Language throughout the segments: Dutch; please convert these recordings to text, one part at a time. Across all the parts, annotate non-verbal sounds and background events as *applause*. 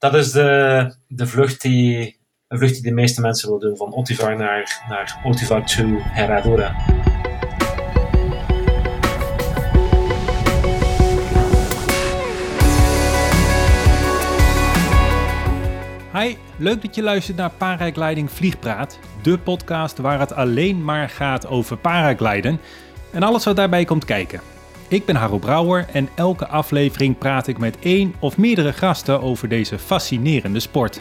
dat is de, de vlucht die, een vlucht die de meeste mensen willen doen, van Otivar naar, naar Otivar to Herradura. Hi, leuk dat je luistert naar Paragliding Vliegpraat, de podcast waar het alleen maar gaat over paragliden en alles wat daarbij komt kijken. Ik ben Haro Brouwer en elke aflevering praat ik met één of meerdere gasten over deze fascinerende sport.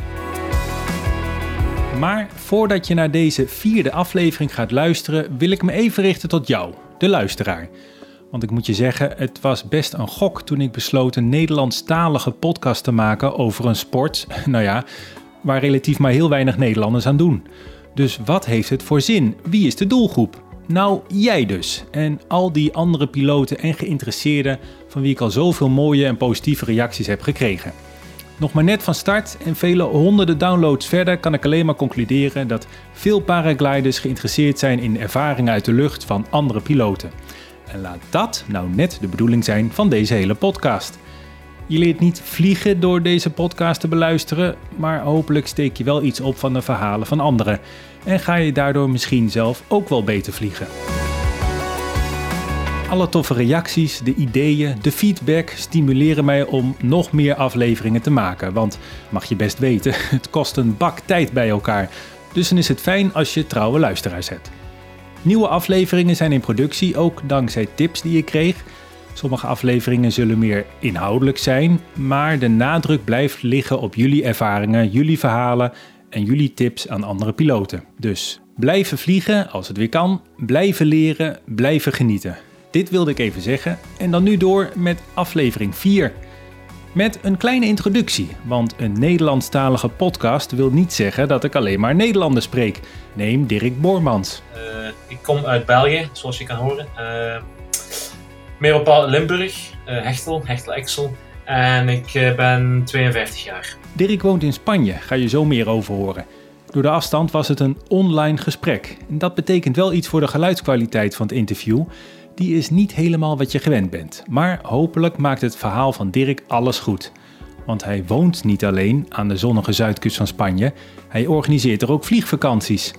Maar voordat je naar deze vierde aflevering gaat luisteren, wil ik me even richten tot jou, de luisteraar. Want ik moet je zeggen, het was best een gok toen ik besloot een Nederlandstalige podcast te maken over een sport, *laughs* nou ja, waar relatief maar heel weinig Nederlanders aan doen. Dus wat heeft het voor zin? Wie is de doelgroep? Nou, jij dus. En al die andere piloten en geïnteresseerden van wie ik al zoveel mooie en positieve reacties heb gekregen. Nog maar net van start en vele honderden downloads verder kan ik alleen maar concluderen dat veel paragliders geïnteresseerd zijn in ervaringen uit de lucht van andere piloten. En laat dat nou net de bedoeling zijn van deze hele podcast. Je leert niet vliegen door deze podcast te beluisteren, maar hopelijk steek je wel iets op van de verhalen van anderen en ga je daardoor misschien zelf ook wel beter vliegen. Alle toffe reacties, de ideeën, de feedback stimuleren mij om nog meer afleveringen te maken. Want mag je best weten, *laughs* het kost een bak tijd bij elkaar. Dus dan is het fijn als je trouwe luisteraars hebt. Nieuwe afleveringen zijn in productie, ook dankzij tips die ik kreeg. Sommige afleveringen zullen meer inhoudelijk zijn, maar de nadruk blijft liggen op jullie ervaringen, jullie verhalen en jullie tips aan andere piloten. Dus blijven vliegen als het weer kan, blijven leren, blijven genieten. Dit wilde ik even zeggen en dan nu door met aflevering 4. Met een kleine introductie, want een Nederlandstalige podcast wil niet zeggen dat ik alleen maar Nederlanders spreek. Neem Dirk Boormans. Uh, ik kom uit België, zoals je kan horen. Uh, meer Limburg, uh, Hechtel, Hechtel Exel. En ik ben 52 jaar. Dirk woont in Spanje, ga je zo meer over horen. Door de afstand was het een online gesprek. En dat betekent wel iets voor de geluidskwaliteit van het interview. Die is niet helemaal wat je gewend bent. Maar hopelijk maakt het verhaal van Dirk alles goed. Want hij woont niet alleen aan de zonnige zuidkust van Spanje, hij organiseert er ook vliegvakanties.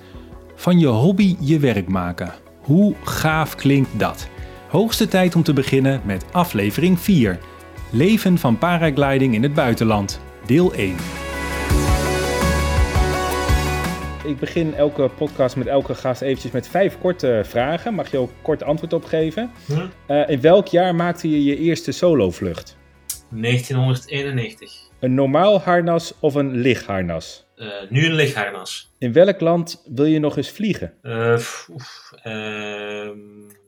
Van je hobby je werk maken. Hoe gaaf klinkt dat? Hoogste tijd om te beginnen met aflevering 4. Leven van paragliding in het buitenland, deel 1. Ik begin elke podcast met elke gast eventjes met vijf korte vragen. Mag je ook kort antwoord op geven? Hm? Uh, in welk jaar maakte je je eerste solovlucht? 1991. Een normaal harnas of een lichtharnas? Uh, nu een lichtharnas. In welk land wil je nog eens vliegen? Uh, oef, ehm,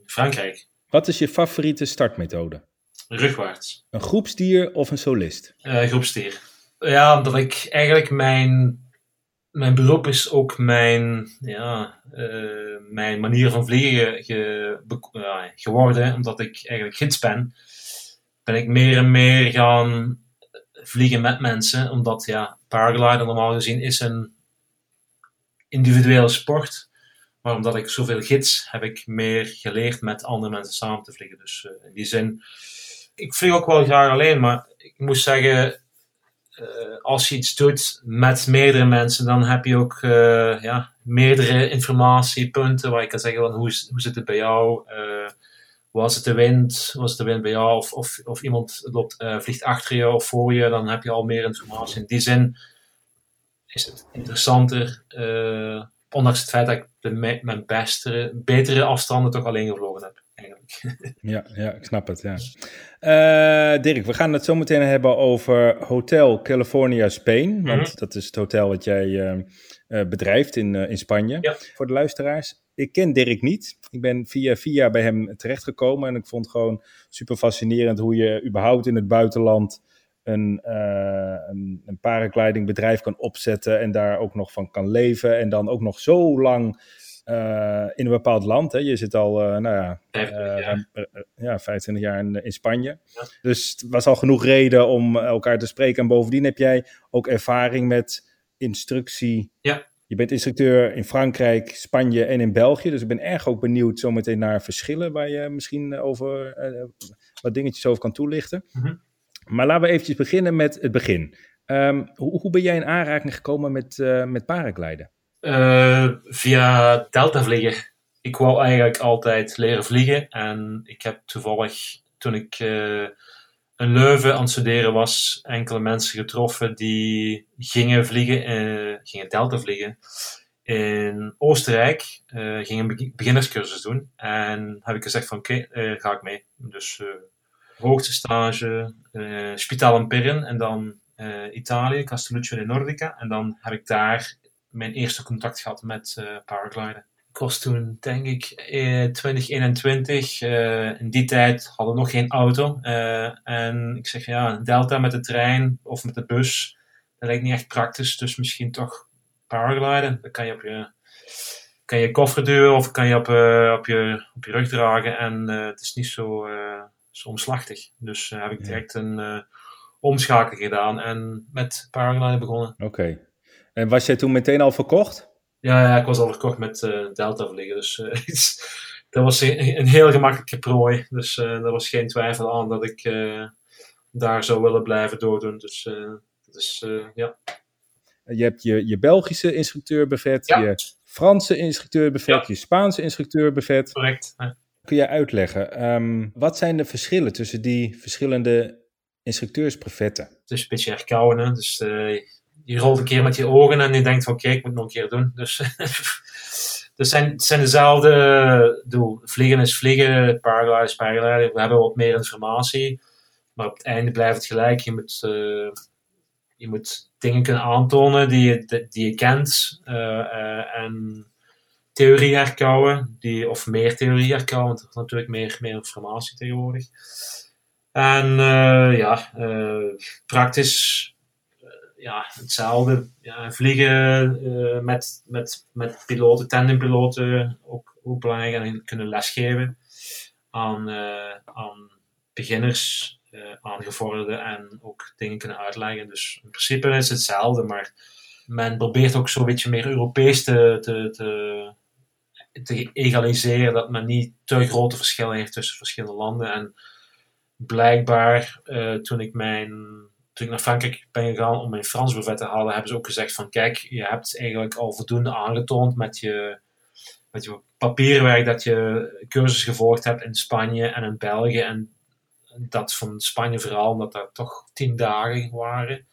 Frankrijk. Wat is je favoriete startmethode? Rugwaarts. Een groepsdier of een solist? groepsdier. Ja, omdat ik eigenlijk mijn mijn beroep is ook mijn, ja, uh, mijn manier van vliegen ge, uh, geworden, omdat ik eigenlijk gids ben. Ben ik meer en meer gaan vliegen met mensen, omdat ja, paragliden normaal gezien is een individuele sport. Maar omdat ik zoveel gids, heb ik meer geleerd met andere mensen samen te vliegen. Dus uh, in die zin, ik vlieg ook wel graag alleen, maar ik moet zeggen, uh, als je iets doet met meerdere mensen, dan heb je ook uh, ja, meerdere informatiepunten waar je kan zeggen van hoe, hoe zit het bij jou, was het de wind, was het de wind bij jou of, of, of iemand loopt, vliegt achter je of voor je, dan heb je al meer informatie. In die zin is het interessanter, ondanks het feit dat ik de, mijn beste, betere afstanden toch alleen gevlogen heb. *laughs* ja, ja, ik snap het. Ja. Uh, Dirk, we gaan het zo meteen hebben over Hotel California Spain. Want mhm. dat is het hotel wat jij uh, bedrijft in, in Spanje. Ja. Voor de luisteraars. Ik ken Dirk niet. Ik ben via via bij hem terechtgekomen. En ik vond het gewoon super fascinerend hoe je überhaupt in het buitenland een, een, een paraglidingbedrijf kan opzetten. En daar ook nog van kan leven. En dan ook nog zo lang uh, in een bepaald land. Hè. Je zit al, uh, nou ja, 25 eh, jaar, ja, 25 jaar in, in Spanje. Ja. Dus het was al genoeg reden om elkaar te spreken. En bovendien heb jij ook ervaring met instructie. Ja. Je bent instructeur in Frankrijk, Spanje en in België. Dus ik ben erg ook benieuwd zometeen naar verschillen waar je misschien over wat dingetjes over kan toelichten. Mm -hmm. Maar laten we eventjes beginnen met het begin. Ehm, hoe, hoe, ben jij in aanraking gekomen met, uh, met paragliden? Uh, via delta vliegen. Ik wou eigenlijk altijd leren vliegen en ik heb toevallig toen ik uh, in Leuven aan het studeren was, enkele mensen getroffen die gingen vliegen, gingen delta vliegen in Oostenrijk uh, ging een beginnerscursus doen. En heb ik gezegd van oké, okay, ga ik mee. Dus uh, hoogste stage, uh, Spitaal in Pirin en dan Italië, Castelluccio di Nordica. En dan heb ik daar mijn eerste contact gehad met paragliden. Ik was toen, denk ik, 2021. in die tijd hadden we nog geen auto. en ik zeg ja, Delta met de trein of met de bus, dat lijkt niet echt praktisch. Dus misschien toch paragliden. Dan kan je op je, kan je koffer duwen of kan je op, op, je, op je rug dragen. En het is niet zo, zo omslachtig. Dus heb ik direct een omschakeling gedaan en met paragliden begonnen. Oké. Okay. En was jij toen meteen al verkocht? Ja, ja ik was al verkocht met Delta vliegen. Dus *laughs* dat was een, een, heel gemakkelijke prooi. Dus er was geen twijfel aan dat ik daar zou willen blijven doordoen. Dus, dus ja. Je hebt je, je Belgische instructeur bevet, je Franse instructeur bevet, je Spaanse instructeur bevet. Correct. Kun je uitleggen, um, wat zijn de verschillen tussen die verschillende instructeursbrevetten? Het is een beetje herkauwen, hè? dus uh, je rolt een keer met je ogen en je denkt van oké, ik moet het nog een keer doen. Dus *laughs* het zijn, zijn dezelfde doel. Vliegen is vliegen, paragliden is paragliden. We hebben wat meer informatie, maar op het einde blijft het gelijk. Je moet... Uh, je moet dingen kunnen aantonen die je, die je kent uh, en theorie herkouwen, die, of meer theorie herkouwen, want er is natuurlijk meer, meer informatie tegenwoordig. En uh, ja, praktisch ja, hetzelfde. Ja, vliegen met, met, met piloten, tandempiloten, ook, ook belangrijk en kunnen lesgeven aan, aan beginners uh, aangevorderde en ook dingen kunnen uitleggen. Dus in principe is het hetzelfde, maar men probeert ook zo'n beetje meer Europees te, te, te, te, egaliseren, dat men niet te grote verschillen heeft tussen verschillende landen. En blijkbaar, uh, toen ik mijn toen naar Frankrijk ben gegaan om mijn Frans brevet te halen, hebben ze ook gezegd van kijk, je hebt eigenlijk al voldoende aangetoond met je, met je papierwerk dat je cursus gevolgd hebt in Spanje en in België en dat van Spanje vooral, omdat daar toch tien dagen waren.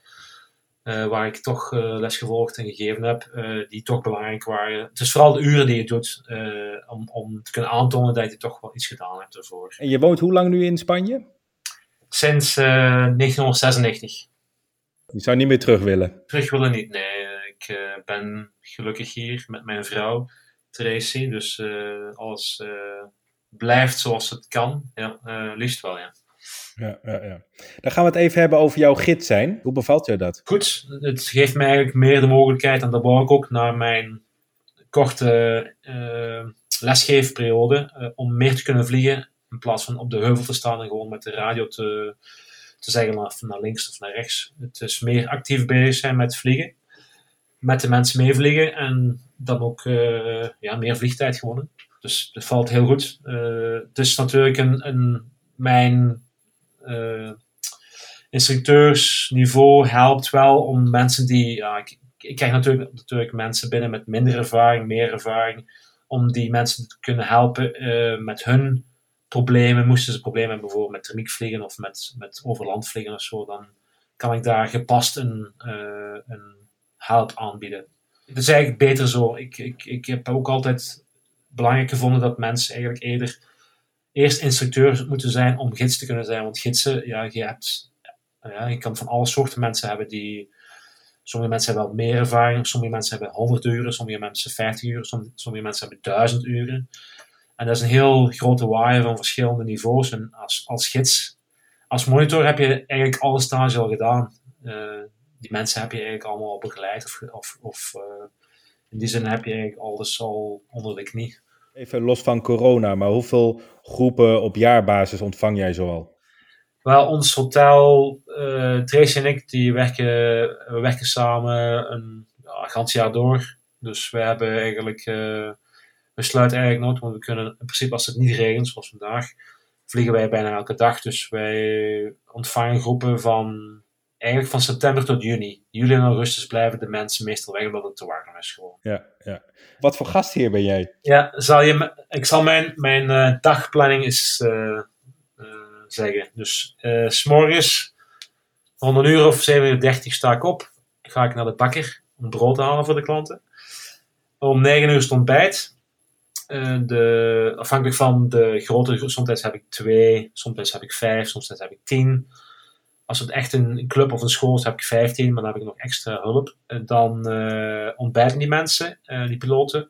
Uh, waar ik toch uh, les gevolgd en gegeven heb, uh, die toch belangrijk waren. Het is vooral de uren die je doet om, om te kunnen aantonen dat je toch wel iets gedaan hebt ervoor. En je woont hoe lang nu in Spanje? Sinds 1996. Je zou niet meer terug willen? Terug willen niet, nee. Ik ben gelukkig hier met mijn vrouw, Tracy. Dus alles blijft zoals het kan. Ja, liefst wel, ja. Ja, ja, ja. Dan gaan we het even hebben over jouw gids zijn. Hoe bevalt jou dat? Goed, het geeft mij eigenlijk meer de mogelijkheid, en dat wou ik ook naar mijn korte uh, lesgeefperiode, uh, om meer te kunnen vliegen in plaats van op de heuvel te staan en gewoon met de radio te, te zeggen of naar links of naar rechts. Het is meer actief bezig zijn met vliegen, met de mensen meevliegen en dan ook uh, ja, meer vliegtijd gewonnen. Dus dat valt heel goed. het is natuurlijk een, een mijn instructeursniveau helpt wel om mensen die. Ik, krijg natuurlijk, mensen binnen met minder ervaring, meer ervaring, om die mensen te kunnen helpen uh, met hun problemen. Moesten ze problemen hebben, bijvoorbeeld met thermiekvliegen of met, met overlandvliegen of zo, dan kan ik daar gepast een, uh, een help aanbieden. Het is eigenlijk beter zo. Ik, ik, ik heb ook altijd belangrijk gevonden dat mensen eigenlijk eerder eerst instructeur moeten zijn om gids te kunnen zijn. Want gidsen, ja, je, hebt, ja, je kan van alle soorten mensen hebben die. Sommige mensen hebben wel meer ervaring, sommige mensen hebben 100 uren, sommige mensen 50 uur, sommige mensen hebben 1000 uren. En dat is een heel grote waaier van verschillende niveaus. En als, als gids, als monitor heb je eigenlijk alle stages al gedaan. Uh, die mensen heb je eigenlijk allemaal begeleid. Of, of, of uh, in die zin heb je eigenlijk alles al onder de knie. Even los van corona, maar hoeveel groepen op jaarbasis ontvang jij zoal? Wel, ons hotel, uh, Tracy en ik, die werken, we werken samen een ja, jaar door. Dus we hebben eigenlijk, uh, we sluiten eigenlijk nooit, want we kunnen in principe als het niet regent, zoals vandaag, vliegen wij bijna elke dag. Dus wij ontvangen groepen van eigenlijk van september tot juni. Juli en augustus blijven de mensen meestal weg omdat het te warm is gewoon. Ja, ja. Wat voor gastheer ben jij? Ja, zal je, ik zal mijn, mijn uh, dagplanning eens uh, uh, zeggen. Dus s'morgens rond een uur of 7.30 sta ik op. Ga ik naar de bakker om brood te halen voor de klanten. Om 9 uur stond ontbijt. de, afhankelijk van de grootte, soms heb ik twee, soms heb ik vijf, soms heb ik tien. Als het echt een club of een school is, heb ik 15, maar dan heb ik nog extra hulp. Dan uh, ontbijten die mensen, uh, die piloten.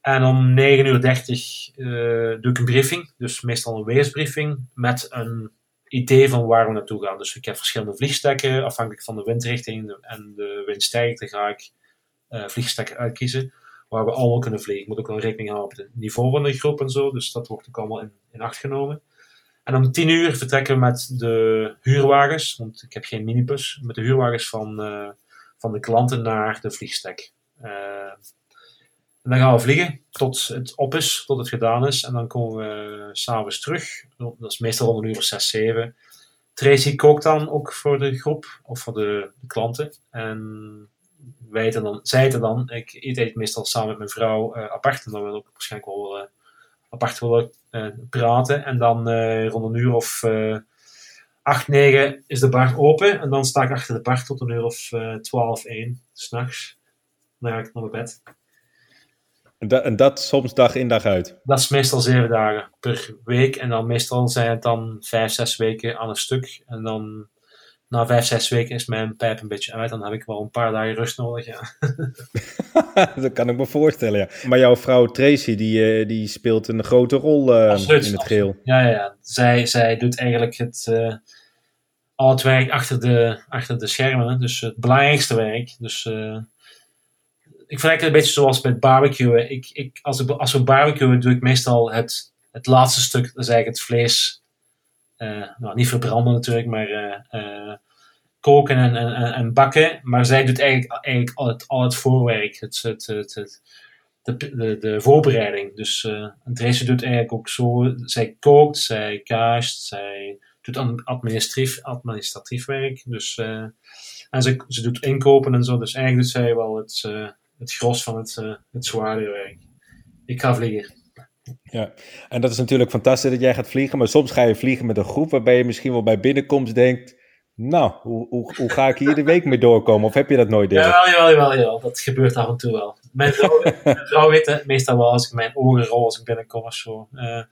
En om 9.30 uur 30, uh, doe ik een briefing, dus meestal een weersbriefing, met een idee van waar we naartoe gaan. Dus ik heb verschillende vliegstekken, afhankelijk van de windrichting en de windsterkte ga ik vliegstekken uitkiezen, waar we allemaal kunnen vliegen. Ik moet ook wel rekening houden met het niveau van de groep en zo, dus dat wordt ook allemaal in acht genomen. En om tien uur vertrekken we met de huurwagens, want ik heb geen minibus, met de huurwagens van, uh, van de klanten naar de vliegstek. Uh, en dan gaan we vliegen tot het op is, tot het gedaan is. En dan komen we s'avonds terug. Dat is meestal om een uur of zes, zeven. Tracy kookt dan ook voor de groep of voor de, klanten. En wij eten dan, zij eten dan. Ik eet meestal samen met mijn vrouw uh, apart. Dan wil ik waarschijnlijk wel apart willen uh, praten. En dan uh, rond een uur of uh, 8, 9 is de bar open. En dan sta ik achter de bar tot een uur of 12, 1 s'nachts. Dan ga ik naar mijn bed. En dat, en dat soms dag in dag uit? Dat is meestal zeven dagen per week. En dan meestal zijn het dan vijf, zes weken aan een stuk. En dan na vijf, zes weken is mijn pijp een beetje uit. Dan heb ik wel een paar dagen rust nodig, ja. *laughs* dat kan ik me voorstellen, ja. Maar jouw vrouw Tracy, die, uh, die speelt een grote rol uh, absoluut, in het geheel. Ja, ja, ja. Zij, zij doet eigenlijk het, uh, al het werk achter de, achter de schermen. Dus het belangrijkste werk. Dus ik vergelijk het een beetje zoals met barbecuen. Ik, ik, als, ik, als we barbecuen, doe ik meestal het, het laatste stuk. Dat is eigenlijk het vlees nou, niet verbranden natuurlijk, maar uh, uh, koken en, en, en, bakken. Maar zij doet eigenlijk, eigenlijk al, het, al het voorwerk, het, het, het, de, de, de, voorbereiding. Dus uh, Tracy doet eigenlijk ook zo, zij kookt, zij kaast, zij doet administratief, administratief werk. Dus, uh, en ze, ze doet inkopen en zo. Dus eigenlijk doet zij wel het, uh, het gros van het, het zware werk. Ik ga vliegen. Ja, en dat is natuurlijk fantastisch dat jij gaat vliegen, maar soms ga je vliegen met een groep waarbij je misschien wel bij binnenkomst denkt, nou, hoe, hoe, hoe ga ik hier de week mee doorkomen? Of heb je dat nooit? Ja, jawel, jawel, jawel, dat gebeurt af en toe wel. Mijn vrouw, mijn vrouw weet het meestal wel als ik mijn ogen rol als ik binnenkom of zo. Uh,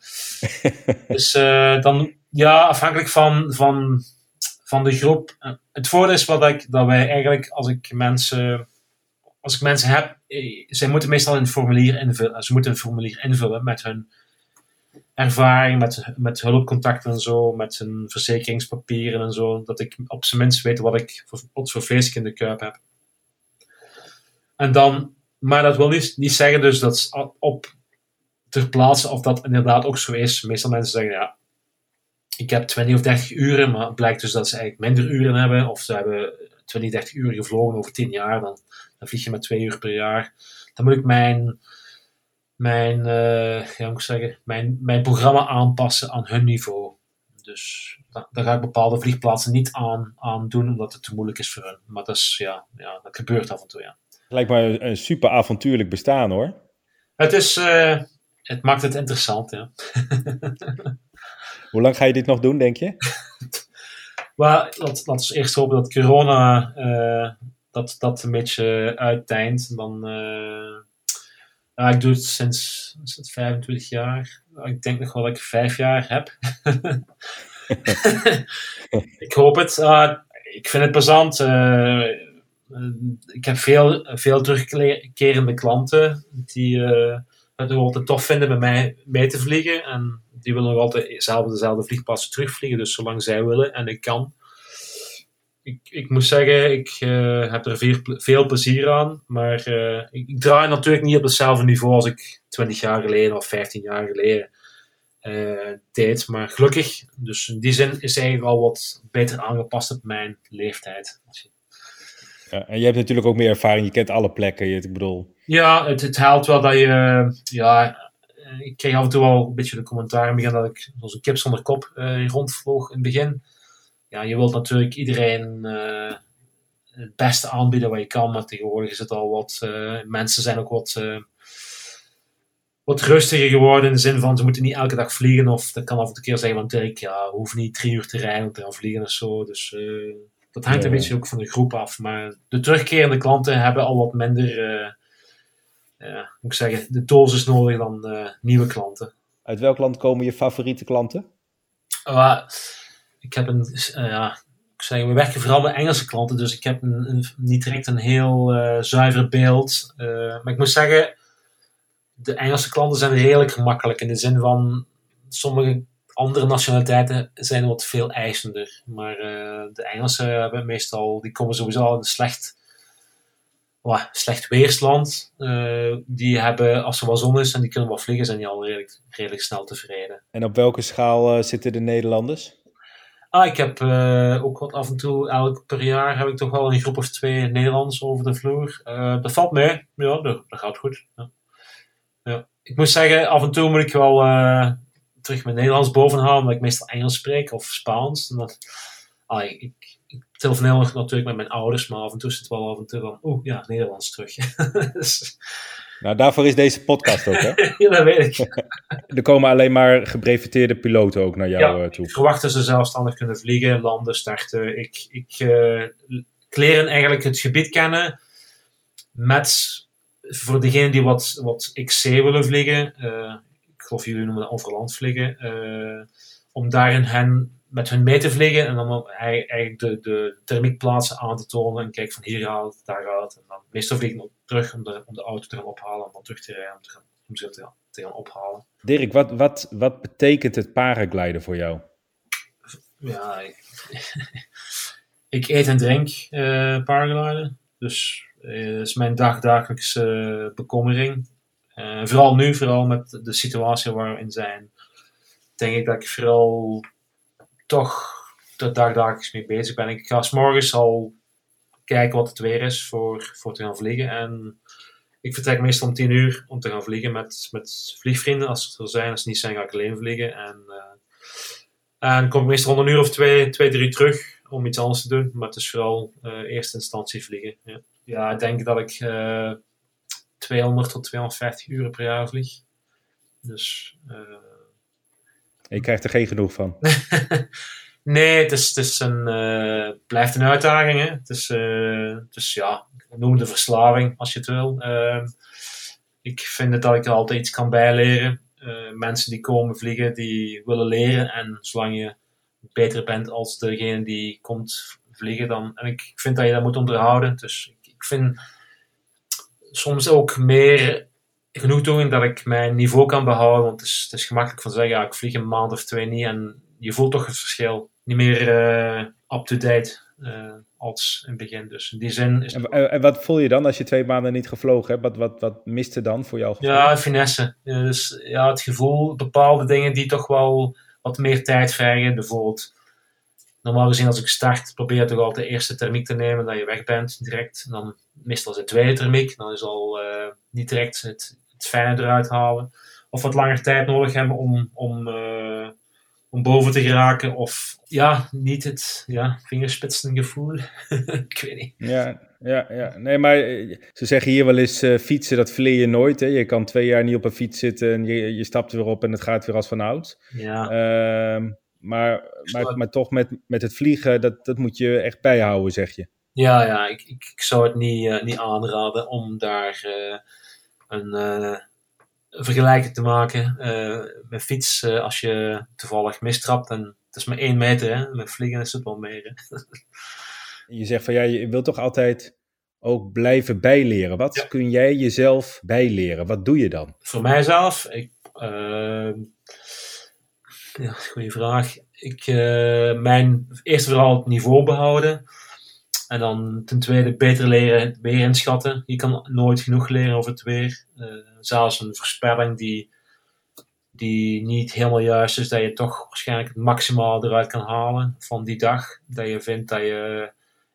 *laughs* dus uh, dan, ja, afhankelijk van, van, van de groep. Uh, het voordeel is wat ik, dat wij eigenlijk, als ik mensen als ik mensen heb, eh, zij moeten meestal een formulier invullen. Ze moeten een formulier invullen met hun ervaring, met, met hulpcontacten en zo, met hun verzekeringspapieren en zo. Dat ik op zijn minst weet wat ik voor, voor vlees ik in de kuip heb. En dan, maar dat wil niet, niet zeggen dus dat op ter plaatse of dat inderdaad ook zo is. Meestal mensen zeggen ja, ik heb 20 of 30 uren, maar het blijkt dus dat ze eigenlijk minder uren hebben. Of ze hebben 20, 30 uur gevlogen over 10 jaar. Dan dan vlieg je met twee uur per jaar. Dan moet ik mijn, mijn, uh, ja, moet ik zeggen, mijn, mijn programma aanpassen aan hun niveau. Dus daar ga ik bepaalde vliegplaatsen niet aan, aan doen, omdat het te moeilijk is voor hun. Maar dat, is, ja, ja, dat gebeurt af en toe, ja. Lijkt me een super avontuurlijk bestaan, hoor. Het is, uh, het maakt het interessant, ja. Hoe lang ga je dit nog doen, denk je? maar laten we eerst hopen dat corona uh, dat dat een beetje uittijnt. Dan, uh, ja, ik doe het sinds het 25 jaar. Ik denk nog wel dat ik vijf jaar heb. *laughs* ik hoop het. Uh, ik vind het plezant. Uh, ik heb veel, veel terugkerende klanten die het nog altijd tof vinden bij mij mee te vliegen. En die willen nog altijd zelf dezelfde vliegpassen terugvliegen. Dus zolang zij willen en ik kan, ik, ik moet zeggen, ik uh, heb er veel, veel, plezier aan. Maar uh, ik, ik, draai natuurlijk niet op hetzelfde niveau als ik 20 jaar geleden of 15 jaar geleden uh, deed. Maar gelukkig, dus in die zin is eigenlijk al wat beter aangepast op mijn leeftijd. Ja, en je hebt natuurlijk ook meer ervaring, je kent alle plekken. Je, ik bedoel... Ja, het, het helpt wel dat je. Ja, ik kreeg af en toe wel een beetje de commentaar in het begin dat ik zoals een kip zonder kop rondvloog in het begin ja, je wilt natuurlijk iedereen eh, het beste aanbieden wat je kan, maar tegenwoordig is het al wat, eh, mensen zijn ook wat, eh, wat rustiger geworden in de zin van ze moeten niet elke dag vliegen of dat kan af en toe keer zeggen van Dirk, ja, we hoeven niet drie uur te rijden om te gaan vliegen of zo, dus dat hangt een beetje ook van de groep af, maar de terugkerende klanten hebben al wat minder, moet ik zeggen, de dosis nodig dan nieuwe klanten. Uit welk land komen je favoriete klanten? Ik heb een, eh, ja, ik zeg, we werken vooral met Engelse klanten, dus ik heb een, niet direct een heel eh, zuiver beeld. Eh, maar ik moet zeggen, de Engelse klanten zijn redelijk gemakkelijk in de zin van sommige andere nationaliteiten zijn wat veel eisender. Maar de Engelsen hebben meestal, die komen sowieso al in een slecht, slecht weersland. Die hebben, als er wat zon is en die kunnen wat vliegen, zijn die al redelijk, redelijk snel tevreden. En op welke schaal zitten de Nederlanders? Ah, ik heb eh, ook wat af en toe, elk per jaar heb ik toch wel een groep of twee Nederlands over de vloer. Eh, dat valt mee. Ja, dat, gaat goed. Ja. Ja. Ik moet zeggen, af en toe moet ik wel eh, terug mijn Nederlands bovenhalen, omdat ik meestal Engels spreek of Spaans. Dat, ik, ik, ik natuurlijk met mijn ouders, maar af en toe is het wel af en toe van, oeh, ja, Nederlands terug. *laughs* Dus, Nou, daarvoor is deze podcast ook, hè? *laughs* ja, dat weet ik. *laughs* Er komen alleen maar gebreveteerde piloten ook naar jou Ja, eh, toe. Ik verwacht dat ze zelfstandig kunnen vliegen, landen, starten. Ik, ik eh, leren eigenlijk het gebied kennen met, voor degenen die wat, wat XC willen vliegen, eh, ik geloof jullie noemen dat overland vliegen, eh, om daarin hen, met hun mee te vliegen en dan eigenlijk de, de thermiekplaatsen aan te tonen en kijken van hier het, daar gaat het. En meestal vliegen we terug om de, om de auto te gaan ophalen en dan terug te rijden om, te gaan, om ze te gaan, te gaan ophalen. Dirk, wat, wat, wat betekent het paragliden voor jou? ja, ik, *laughs* ik eet en drink eh paragliden. Dus eh, dat is mijn dagdagelijkse eh, bekommering. Vooral nu, vooral met de situatie waar we in zijn, denk ik dat ik vooral toch er dagdagelijks mee bezig ben. Ik ga s morgens al kijken wat het weer is voor, voor te gaan vliegen. En ik vertrek meestal om tien uur om te gaan vliegen met, met vliegvrienden als ze er zijn. Als ze niet zijn, ga ik alleen vliegen. En, eh, en kom ik meestal rond een uur of twee, twee, drie terug om iets anders te doen. Maar het is vooral eh eerste instantie vliegen. Ja. ja, ik denk dat ik eh 200 tot 250 uur per jaar vlieg. Dus eh, Je krijgt er geen genoeg van. *laughs* nee, het, is, het is een, eh, blijft een uitdaging. Hè? Het, is, is, ja, noem de verslaving als je het wil. Ehm, ik vind dat ik er altijd iets kan bijleren. Eh, mensen die komen vliegen, die willen leren. En zolang je beter bent als degene die komt vliegen, dan. En ik vind dat je dat moet onderhouden. Dus ik, ik vind soms ook meer genoegdoening dat ik mijn niveau kan behouden. Want het is, het is gemakkelijk van zeggen, ja, ik vlieg een maand of twee niet. En je voelt toch het verschil. Niet meer eh, up-to-date eh, als in het begin. Dus in die zin is En, en- wat voel je dan als je twee maanden niet gevlogen hebt? Wat, wat, wat miste dan voor jou? Ja, finesse. Dus ja, het gevoel, bepaalde dingen die toch wel wat meer tijd vergen. Bijvoorbeeld, normaal gezien als ik start, probeer je toch altijd de eerste thermiek te nemen, dat je weg bent direct. En dan meestal is het tweede thermiek, dan is al eh, niet direct het, het fijne eruit halen. Of wat langer tijd nodig hebben om, om, om boven te geraken. Of ja, niet het ja, vingerspitsengevoel. *laughs* ik weet niet. Ja, ja, ja. Nee, maar eh, ze zeggen hier wel eens eh, fietsen, dat verleer je nooit. Hè? Je kan twee jaar niet op een fiets zitten en je, je stapt er weer op en het gaat weer als van oud. Ja. Ehm, maar, maar, maar toch met, met het vliegen, dat, dat moet je echt bijhouden, zeg je. Ja, ja ik, ik, ik zou het niet, eh, niet aanraden om daar eh, een, eh, een vergelijking te maken. Eh, met fiets, eh, als je toevallig mistrapt, en het is maar één meter, hè? met vliegen is het wel meer. *laughs* Je zegt van ja, je wil toch altijd ook blijven bijleren. Wat Ja. kun jij jezelf bijleren? Wat doe je dan? Voor mijzelf, ik, eh, ja, goede vraag. Ik, eh, mijn, eerst vooral het niveau behouden. En dan ten tweede beter leren het weer inschatten. Je kan nooit genoeg leren over het weer. Eh, zelfs een voorspelling die, die niet helemaal juist is, dat je toch waarschijnlijk het maximaal eruit kan halen van die dag. Dat je vindt dat je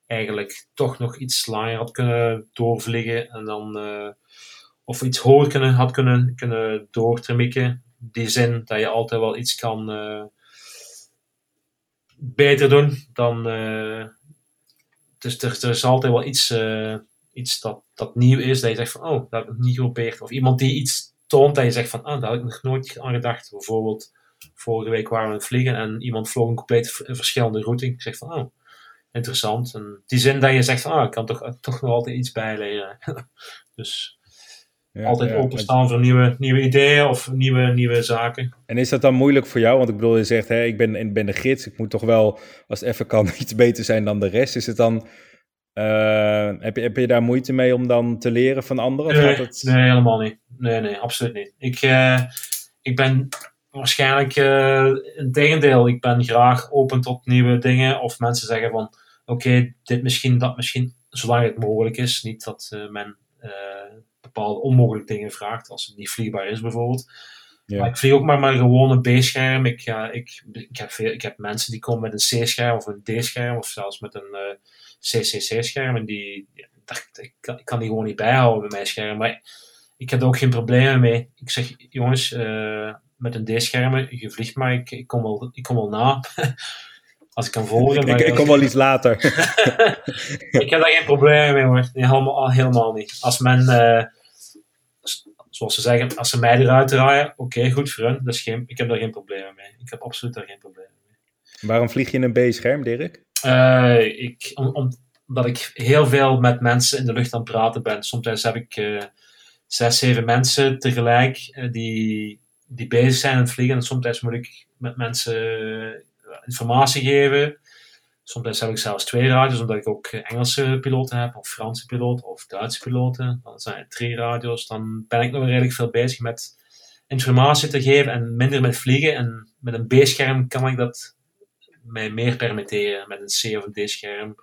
eigenlijk toch nog iets langer had kunnen doorvliegen en dan eh, of iets hoger kunnen, had kunnen, kunnen doortremikken. Die zin dat je altijd wel iets kan, eh, beter doen, dan. Dus er, er is altijd wel iets, iets dat, dat nieuw is, dat je zegt van, oh, dat heb ik niet geprobeerd. Of iemand die iets toont dat je zegt van, ah, daar had ik nog nooit aan gedacht. Bijvoorbeeld, vorige week waren we aan het vliegen en iemand vloog een compleet verschillende routing. Ik zeg van, oh, interessant. En die zin dat je zegt van, ah, ik kan toch, toch nog altijd iets bijleren. *laughs* dus ja, altijd ja, openstaan voor nieuwe, nieuwe ideeën of nieuwe, nieuwe zaken. En is dat dan moeilijk voor jou? Want ik bedoel, je zegt, hè, ik ben, ben de gids, ik moet toch wel, als het even kan, *laughs* iets beter zijn dan de rest. Is het dan uh, heb, je, heb je daar moeite mee om dan te leren van anderen? Nee, het... nee helemaal niet. Nee, nee, absoluut niet. Ik, uh, ik ben waarschijnlijk uh, een tegendeel. Ik ben graag open tot nieuwe dingen. Of mensen zeggen van, oké, dit misschien, dat misschien, zolang het mogelijk is. Niet dat men bepaalde onmogelijke dingen vraagt, als het niet vliegbaar is bijvoorbeeld. Ja. Maar ik vlieg ook maar met een gewone B-scherm. Ik, ik, ik, heb ik heb mensen die komen met een C-scherm of een D-scherm of zelfs met een CCC-schermen, die, dat, ik, ik, kan die gewoon niet bijhouden bij mijn scherm. Maar ik heb er ook geen problemen mee. Ik zeg, jongens, uh, met een D-schermen, je vliegt maar, ik, ik, kom, wel, ik kom wel na. *laughs* als ik kan volgen. Ik, ik, kom wel iets later. *laughs* *laughs* ik heb daar geen problemen mee hoor. Nee, helemaal, helemaal niet. Als men, uh, zoals ze zeggen, als ze mij eruit draaien, oké, goed voor hun. Geen, ik heb daar geen problemen mee. Ik heb absoluut daar geen problemen mee. Waarom vlieg je in een B-scherm, Dirk? Uh, ik, om, omdat ik heel veel met mensen in de lucht aan het praten ben. Soms heb ik uh, zes, zeven mensen tegelijk uh, die, die bezig zijn aan het vliegen. En soms moet ik met mensen informatie geven. Soms heb ik zelfs twee radio's, omdat ik ook Engelse piloten heb, of Franse piloten, of Duitse piloten. Dan zijn het drie radio's. Dan ben ik nog redelijk veel bezig met informatie te geven en minder met vliegen. En met een B-scherm kan ik dat mij meer permitteren met een C of een D-scherm,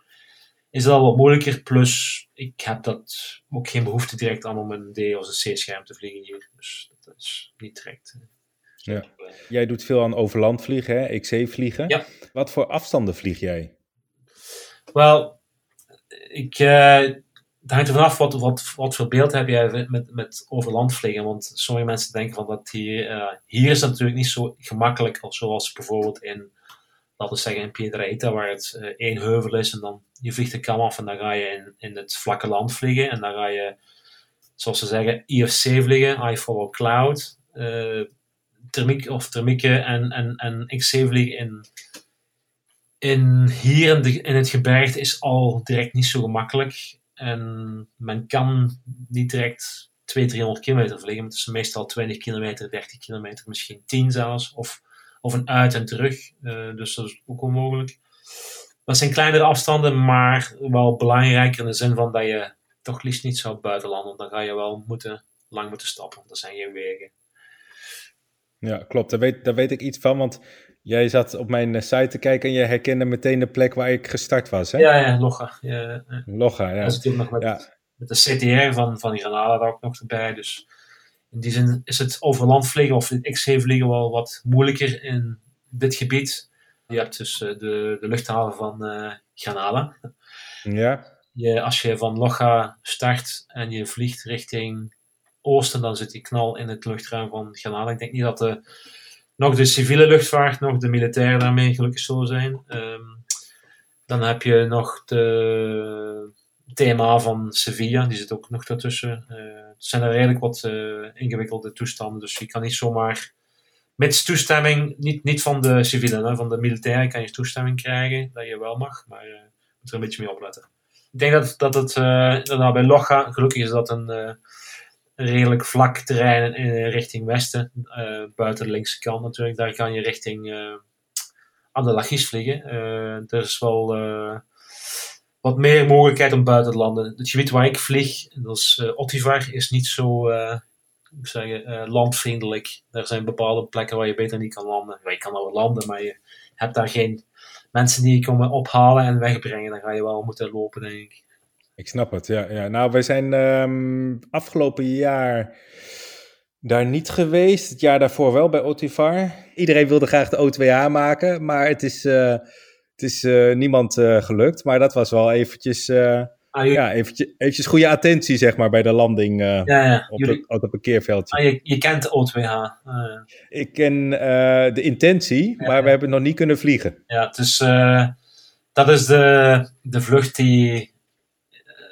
is dat al wat moeilijker. Plus, ik heb dat ook geen behoefte direct aan om een D of een C-scherm te vliegen hier. Dus dat is niet direct. Eh, ja. Jij doet veel aan overland vliegen, hè? XC vliegen. Ja. Wat voor afstanden vlieg jij? Wel, ik, uh, het hangt er vanaf wat, wat, wat voor beeld heb jij met, met overland vliegen. Want sommige mensen denken van dat hier, uh, hier is het natuurlijk niet zo gemakkelijk als zoals bijvoorbeeld in laten we zeggen in waar het uh, één heuvel is en dan je vliegt de kam af en dan ga je in, in het vlakke land vliegen en dan ga je, zoals ze zeggen, IFC vliegen, I follow cloud, thermiek of thermieke en, en, en XC vliegen in, in hier in, de, in het gebergte is al direct niet zo gemakkelijk en men kan niet direct 200, 300 kilometer vliegen, het is meestal 20 kilometer, 30 kilometer, misschien 10 zelfs, of of een uit en terug. Uh, dus dat is ook onmogelijk. Dat zijn kleinere afstanden, maar wel belangrijker in de zin van dat je toch liefst niet zou buitenlanden. Dan ga je wel moeten, lang moeten stappen. Dat zijn geen wegen. Ja, klopt. Daar weet, daar weet ik iets van, want jij zat op mijn eh, site te kijken en je herkende meteen de plek waar ik gestart was, hè? Ja, ja, Logga. Ja, Logga, ja. Dat is nog met, ja. met de CTR van, van Granada daar ook nog erbij, dus in die zin is het overland vliegen of het XC vliegen wel wat moeilijker in dit gebied. Je hebt dus eh, de, de luchthaven van uh, Granada. Ja. Je, als je van Loja start en je vliegt richting oosten, dan zit die knal in het luchtruim van Granada. Ik denk niet dat de, nog de civiele luchtvaart, nog de militairen daarmee gelukkig zullen zijn. Ehm, dan heb je nog de TMA van Sevilla, die zit ook nog daartussen. Uh, het zijn er redelijk wat uh, ingewikkelde toestanden, dus je kan niet zomaar met toestemming, niet, niet van de civielen, van de militairen kan je toestemming krijgen dat je wel mag, maar je uh, moet er een beetje mee opletten. Ik denk dat, dat het uh, bij Loga, gelukkig is dat een redelijk vlak terrein in, richting westen, buiten de linkse kant natuurlijk, daar kan je richting aan de Lachis vliegen. er is wel wat meer mogelijkheid om buiten te landen. Het gebied waar ik vlieg, dat is uh, Ottivar, is niet zo uh, ik landvriendelijk. Er zijn bepaalde plekken waar je beter niet kan landen. Je kan wel landen, maar je hebt daar geen mensen die je komen ophalen en wegbrengen. Dan ga je wel moeten lopen, denk ik. Ik snap het, ja. ja. Nou, wij zijn um, afgelopen jaar daar niet geweest. Het jaar daarvoor wel bij Ottivar. Iedereen wilde graag de O2A maken, maar het is het is uh, niemand uh, gelukt, maar dat was wel eventjes Ah, Ja, eventjes, eventjes goede attentie zeg maar bij de landing eh, ja, ja. op, Jullie, het, op het parkeerveldje. ah, je, je kent de O2H. Ah, Ik ken eh, de intentie, maar we hebben nog niet kunnen vliegen. ja, dus eh, dat is de, de vlucht die, eh,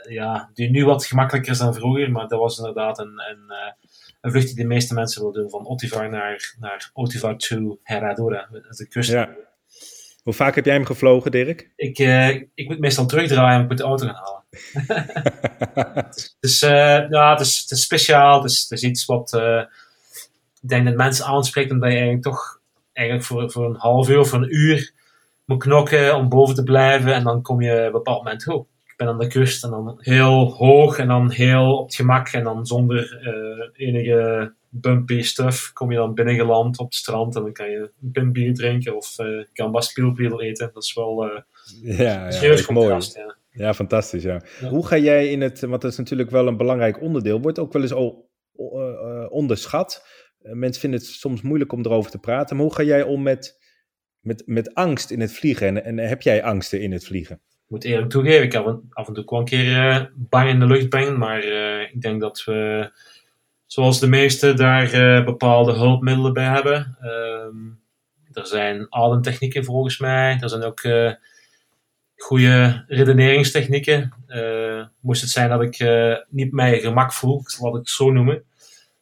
ja, die nu wat gemakkelijker is dan vroeger. Maar dat was inderdaad een, een, eh, een vlucht die de meeste mensen willen doen. Van Otivar naar, naar Otivar to Herradura. De kust. Ja. Hoe vaak heb jij hem gevlogen, Dirk? Ik, eh, ik moet meestal terugdraaien en ik moet de auto gaan halen. *laughs* Dus eh, ja, het is, het is speciaal. Het is, het is iets wat ik denk dat mensen aanspreekt, omdat je eigenlijk toch eigenlijk voor, voor een half uur of een uur moet knokken om boven te blijven. En dan kom je op een bepaald moment, ik ben aan de kust en dan heel hoog en dan heel op het gemak en dan zonder eh, enige bumpy stuff kom je dan binnengeland op het strand en dan kan je een pint bier drinken of eh gamba spielpiel eten. Dat is wel eh ja, ja, mooi. Ja. Ja, fantastisch. Ja. Ja. Hoe ga jij in het, want dat is natuurlijk wel een belangrijk onderdeel, wordt ook wel eens al eh, onderschat. Mensen vinden het soms moeilijk om erover te praten, maar hoe ga jij om met, met, met angst in het vliegen? En, en heb jij angsten in het vliegen? Moet eerlijk toegeven, ik heb af en toe wel een keer eh, bang in de lucht ben, maar eh, ik denk dat we, zoals de meesten, daar eh, bepaalde hulpmiddelen bij hebben. Ehm, er zijn ademtechnieken volgens mij, er zijn ook goede redeneringstechnieken. Moest het zijn dat ik niet mijn gemak voel, laat ik het zo noemen,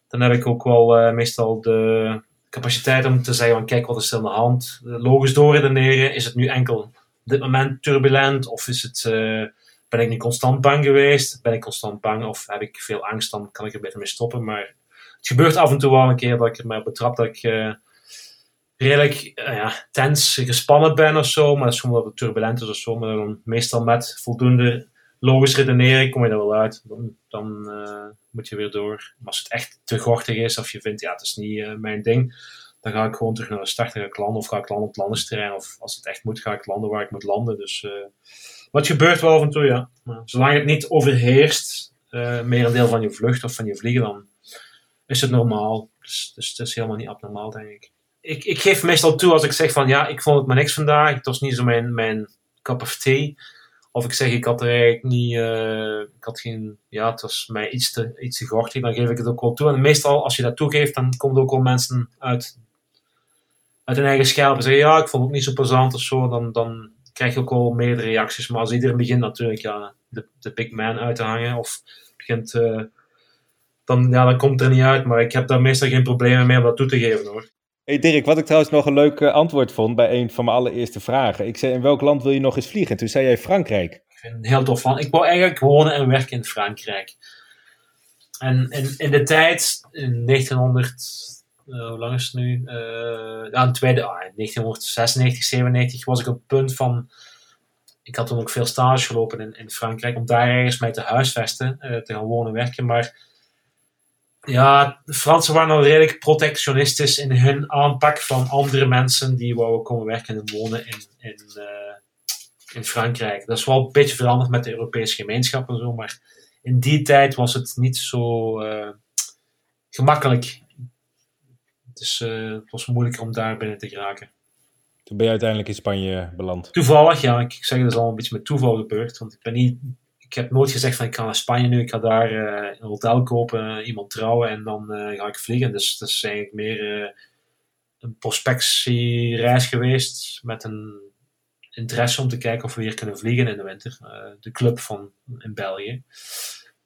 dan heb ik ook wel meestal de capaciteit om te zeggen van kijk wat is er aan de hand. Logisch doorredeneren, is het nu enkel dit moment turbulent? Of is het, eh, ben ik niet constant bang geweest? Ben ik constant bang of heb ik veel angst? Dan kan ik er beter mee stoppen. Maar het gebeurt af en toe wel een keer dat ik er maar betrap dat ik eh, redelijk eh, ja, tens gespannen ben of zo. Maar dat is gewoon het turbulent is of zo. Maar dan meestal met voldoende logisch redeneren kom je er wel uit. Dan, moet je weer door. Maar als het echt te gortig is of je vindt, ja, het is niet mijn ding dan ga ik gewoon terug naar de start en ga ik landen. Of ga ik landen op het landensterrein. Of als het echt moet, ga ik landen waar ik moet landen. Dus, eh, het gebeurt wel af en toe, ja. Zolang het niet overheerst, eh meer een deel van je vlucht of van je vliegen, dan is het normaal. Dus, dus het is helemaal niet abnormaal, denk ik. ik. Ik geef meestal toe als ik zeg van, ja, ik vond het maar niks vandaag. Het was niet zo mijn, mijn cup of tea. Of ik zeg, ik had er eigenlijk niet, eh, ik had geen, ja, het was mij iets te, iets te gortig, dan geef ik het ook wel toe. En meestal, als je dat toegeeft, dan komen er ook wel mensen uit, uit hun eigen schelp en zeggen, ja, ik vond het niet zo plezant of zo. Dan, dan krijg je ook wel meerdere reacties. Maar als iedereen begint natuurlijk, ja, de, de big man uit te hangen, of begint, eh, dan, ja, dan komt het er niet uit. Maar ik heb daar meestal geen problemen mee om dat toe te geven, hoor. Hey Dirk, wat ik trouwens nog een leuk eh, antwoord vond bij een van mijn allereerste vragen. Ik zei, in welk land wil je nog eens vliegen? En toen zei jij Frankrijk. Ik vind het heel tof van. Ik wou eigenlijk wonen en werken in Frankrijk. En in, in de tijd, in 1900, eh, hoe lang is het nu? Eh, ja, ah, in 1996, 97 was ik op het punt van. Ik had toen ook veel stage gelopen in, in Frankrijk om daar ergens mee te huisvesten, eh, te gaan wonen en werken. Maar ja, de Fransen waren al redelijk protectionistisch in hun aanpak van andere mensen die wouden komen werken en wonen in, in, in Frankrijk. Dat is wel een beetje veranderd met de Europese gemeenschap en zo, maar in die tijd was het niet zo gemakkelijk. Dus het was moeilijker om daar binnen te geraken. Toen ben je uiteindelijk in Spanje beland. Toevallig, ja, ik zeg dat is al een beetje met toeval gebeurd, want ik ben niet. Ik heb nooit gezegd van ik ga naar Spanje nu, ik ga daar eh, een hotel kopen, iemand trouwen en dan eh, ga ik vliegen. Dus dat is eigenlijk meer een prospectiereis geweest met een interesse om te kijken of we hier kunnen vliegen in de winter. De club van in België.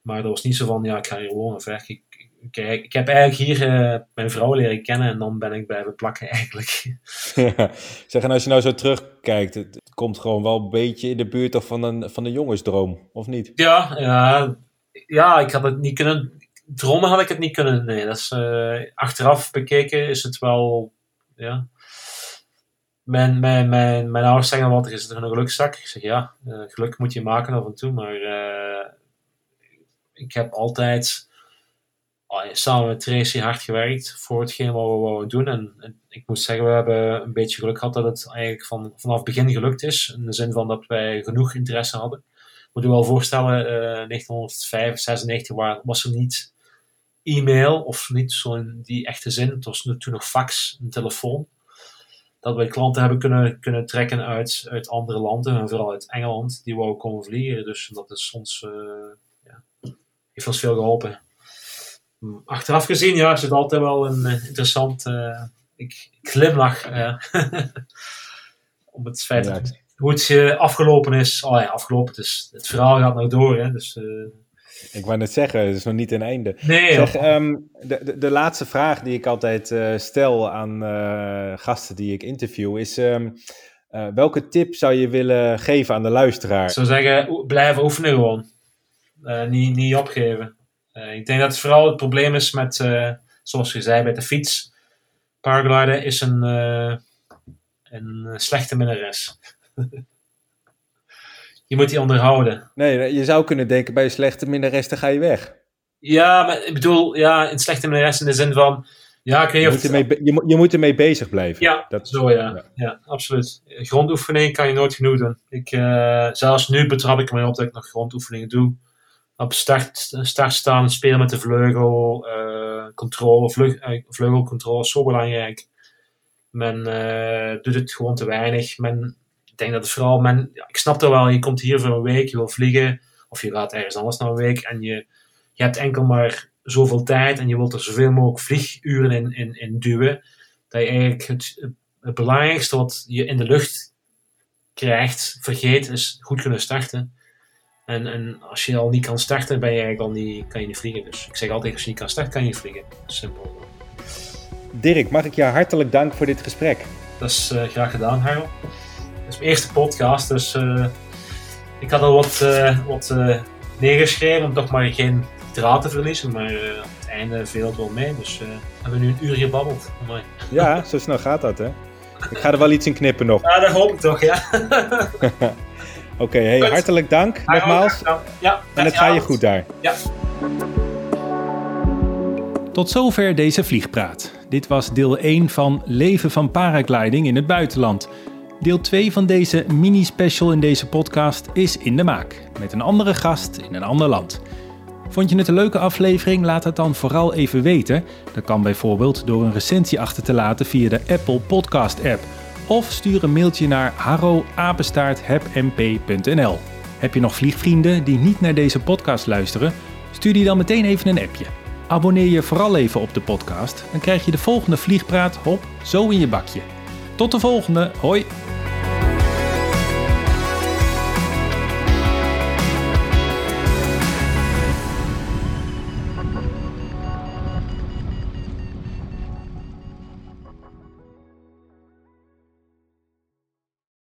Maar dat was niet zo van, ja, ik ga hier wonen of weg. Ik, ik, ik, heb eigenlijk hier eh, mijn vrouw leren kennen en dan ben ik blijven plakken eigenlijk. *laughs* zeg, en als je nou zo terugkijkt, het, komt gewoon wel een beetje in de buurt of van een, van een jongensdroom, of niet? Ja, ja, ja, ik had het niet kunnen. Dromen had ik het niet kunnen. Nee, dat is, eh, achteraf bekeken is het wel. Ja. Mijn, mijn, mijn, mijn ouders zeggen altijd: is er een gelukzak? Ik zeg ja, eh, geluk moet je maken af en toe, maar ik heb altijd samen met Tracy hard gewerkt voor hetgeen wat we wouden doen. En, ik moet zeggen, we hebben een beetje geluk gehad dat het eigenlijk van, vanaf het begin gelukt is. In de zin van dat wij genoeg interesse hadden moet je wel voorstellen, uh, 1995 waar, was er niet e-mail of niet zo in die echte zin. Het was toen nog fax, een telefoon. dat wij klanten hebben kunnen, kunnen trekken uit, uit andere landen, en vooral uit Engeland, die wou komen vliegen. Dus dat is ons, uh, ja, heeft ons veel geholpen. Achteraf gezien, ja, is het altijd wel een interessant. ik, ik glimlach *laughs* om het feit dat hoe het afgelopen is. Oh ja, afgelopen. Dus het verhaal gaat nog door. Hè, dus, ik wou net zeggen, het is nog niet een einde. Nee, zeg, um, de, de, de, laatste vraag die ik altijd uh, stel aan uh, gasten die ik interview is: um, uh, welke tip zou je willen geven aan de luisteraar? Ik zou zeggen, blijven oefenen gewoon. niet, niet opgeven. Ik denk dat het vooral het probleem is met, zoals je zei, bij de fiets. Paragliden is een, een slechte minnares. *laughs* je moet die onderhouden. Nee, je zou kunnen denken, bij een slechte minnares ga je weg. Ja, maar ik bedoel, ja, een slechte minnares in de zin van... Ja, ik weet je, moet ermee, je, je moet ermee bezig blijven. Ja, dat, zo ja. ja. absoluut. Grondoefening kan je nooit genoeg doen. Ik, uh, zelfs nu betrap ik me op dat ik nog grondoefeningen doe. Op start, start staan, spelen met de vleugel, uh, controle, vleug, uh, vleugelcontrole is zo belangrijk. Men doet het gewoon te weinig. Men ik denk dat het vooral men, ik snap dat wel, je komt hier voor een week, je wil vliegen, of je gaat ergens anders naar een week en je, je hebt enkel maar zoveel tijd en je wilt er zoveel mogelijk vlieguren in, in, in duwen, dat je eigenlijk het, het belangrijkste wat je in de lucht krijgt, vergeet, is goed kunnen starten. En, en als je al niet kan starten, ben je eigenlijk al niet, kan je niet vliegen. Dus ik zeg altijd, als je niet kan starten, kan je niet vliegen. Simpel. Dirk, mag ik je hartelijk dank voor dit gesprek. Dat is uh, graag gedaan, Harold is mijn eerste podcast, dus uh, ik had al wat, uh, wat neergeschreven om toch maar geen draad te verliezen. Maar op het einde viel het wel mee, dus hebben we nu een uur gebabbeld. Amai. Ja, zo snel gaat dat, hè? Ik ga er wel iets in knippen nog. Ja, dat hoop ik toch, ja. *laughs* Oké, okay, hey, hartelijk dank nogmaals. Ja, en het gaat je goed daar. Ja. Tot zover deze vliegpraat. Dit was deel 1 van Leven van paragliding in het buitenland. Deel 2 van deze mini-special in deze podcast is in de maak, met een andere gast in een ander land. Vond je het een leuke aflevering? Laat het dan vooral even weten. Dat kan bijvoorbeeld door een recensie achter te laten via de Apple Podcast app. Of stuur een mailtje naar harro@hebmp.nl. Heb je nog vliegvrienden die niet naar deze podcast luisteren? Stuur die dan meteen even een appje. Abonneer je vooral even op de podcast, dan krijg je de volgende vliegpraat hop zo in je bakje. Tot de volgende, hoi!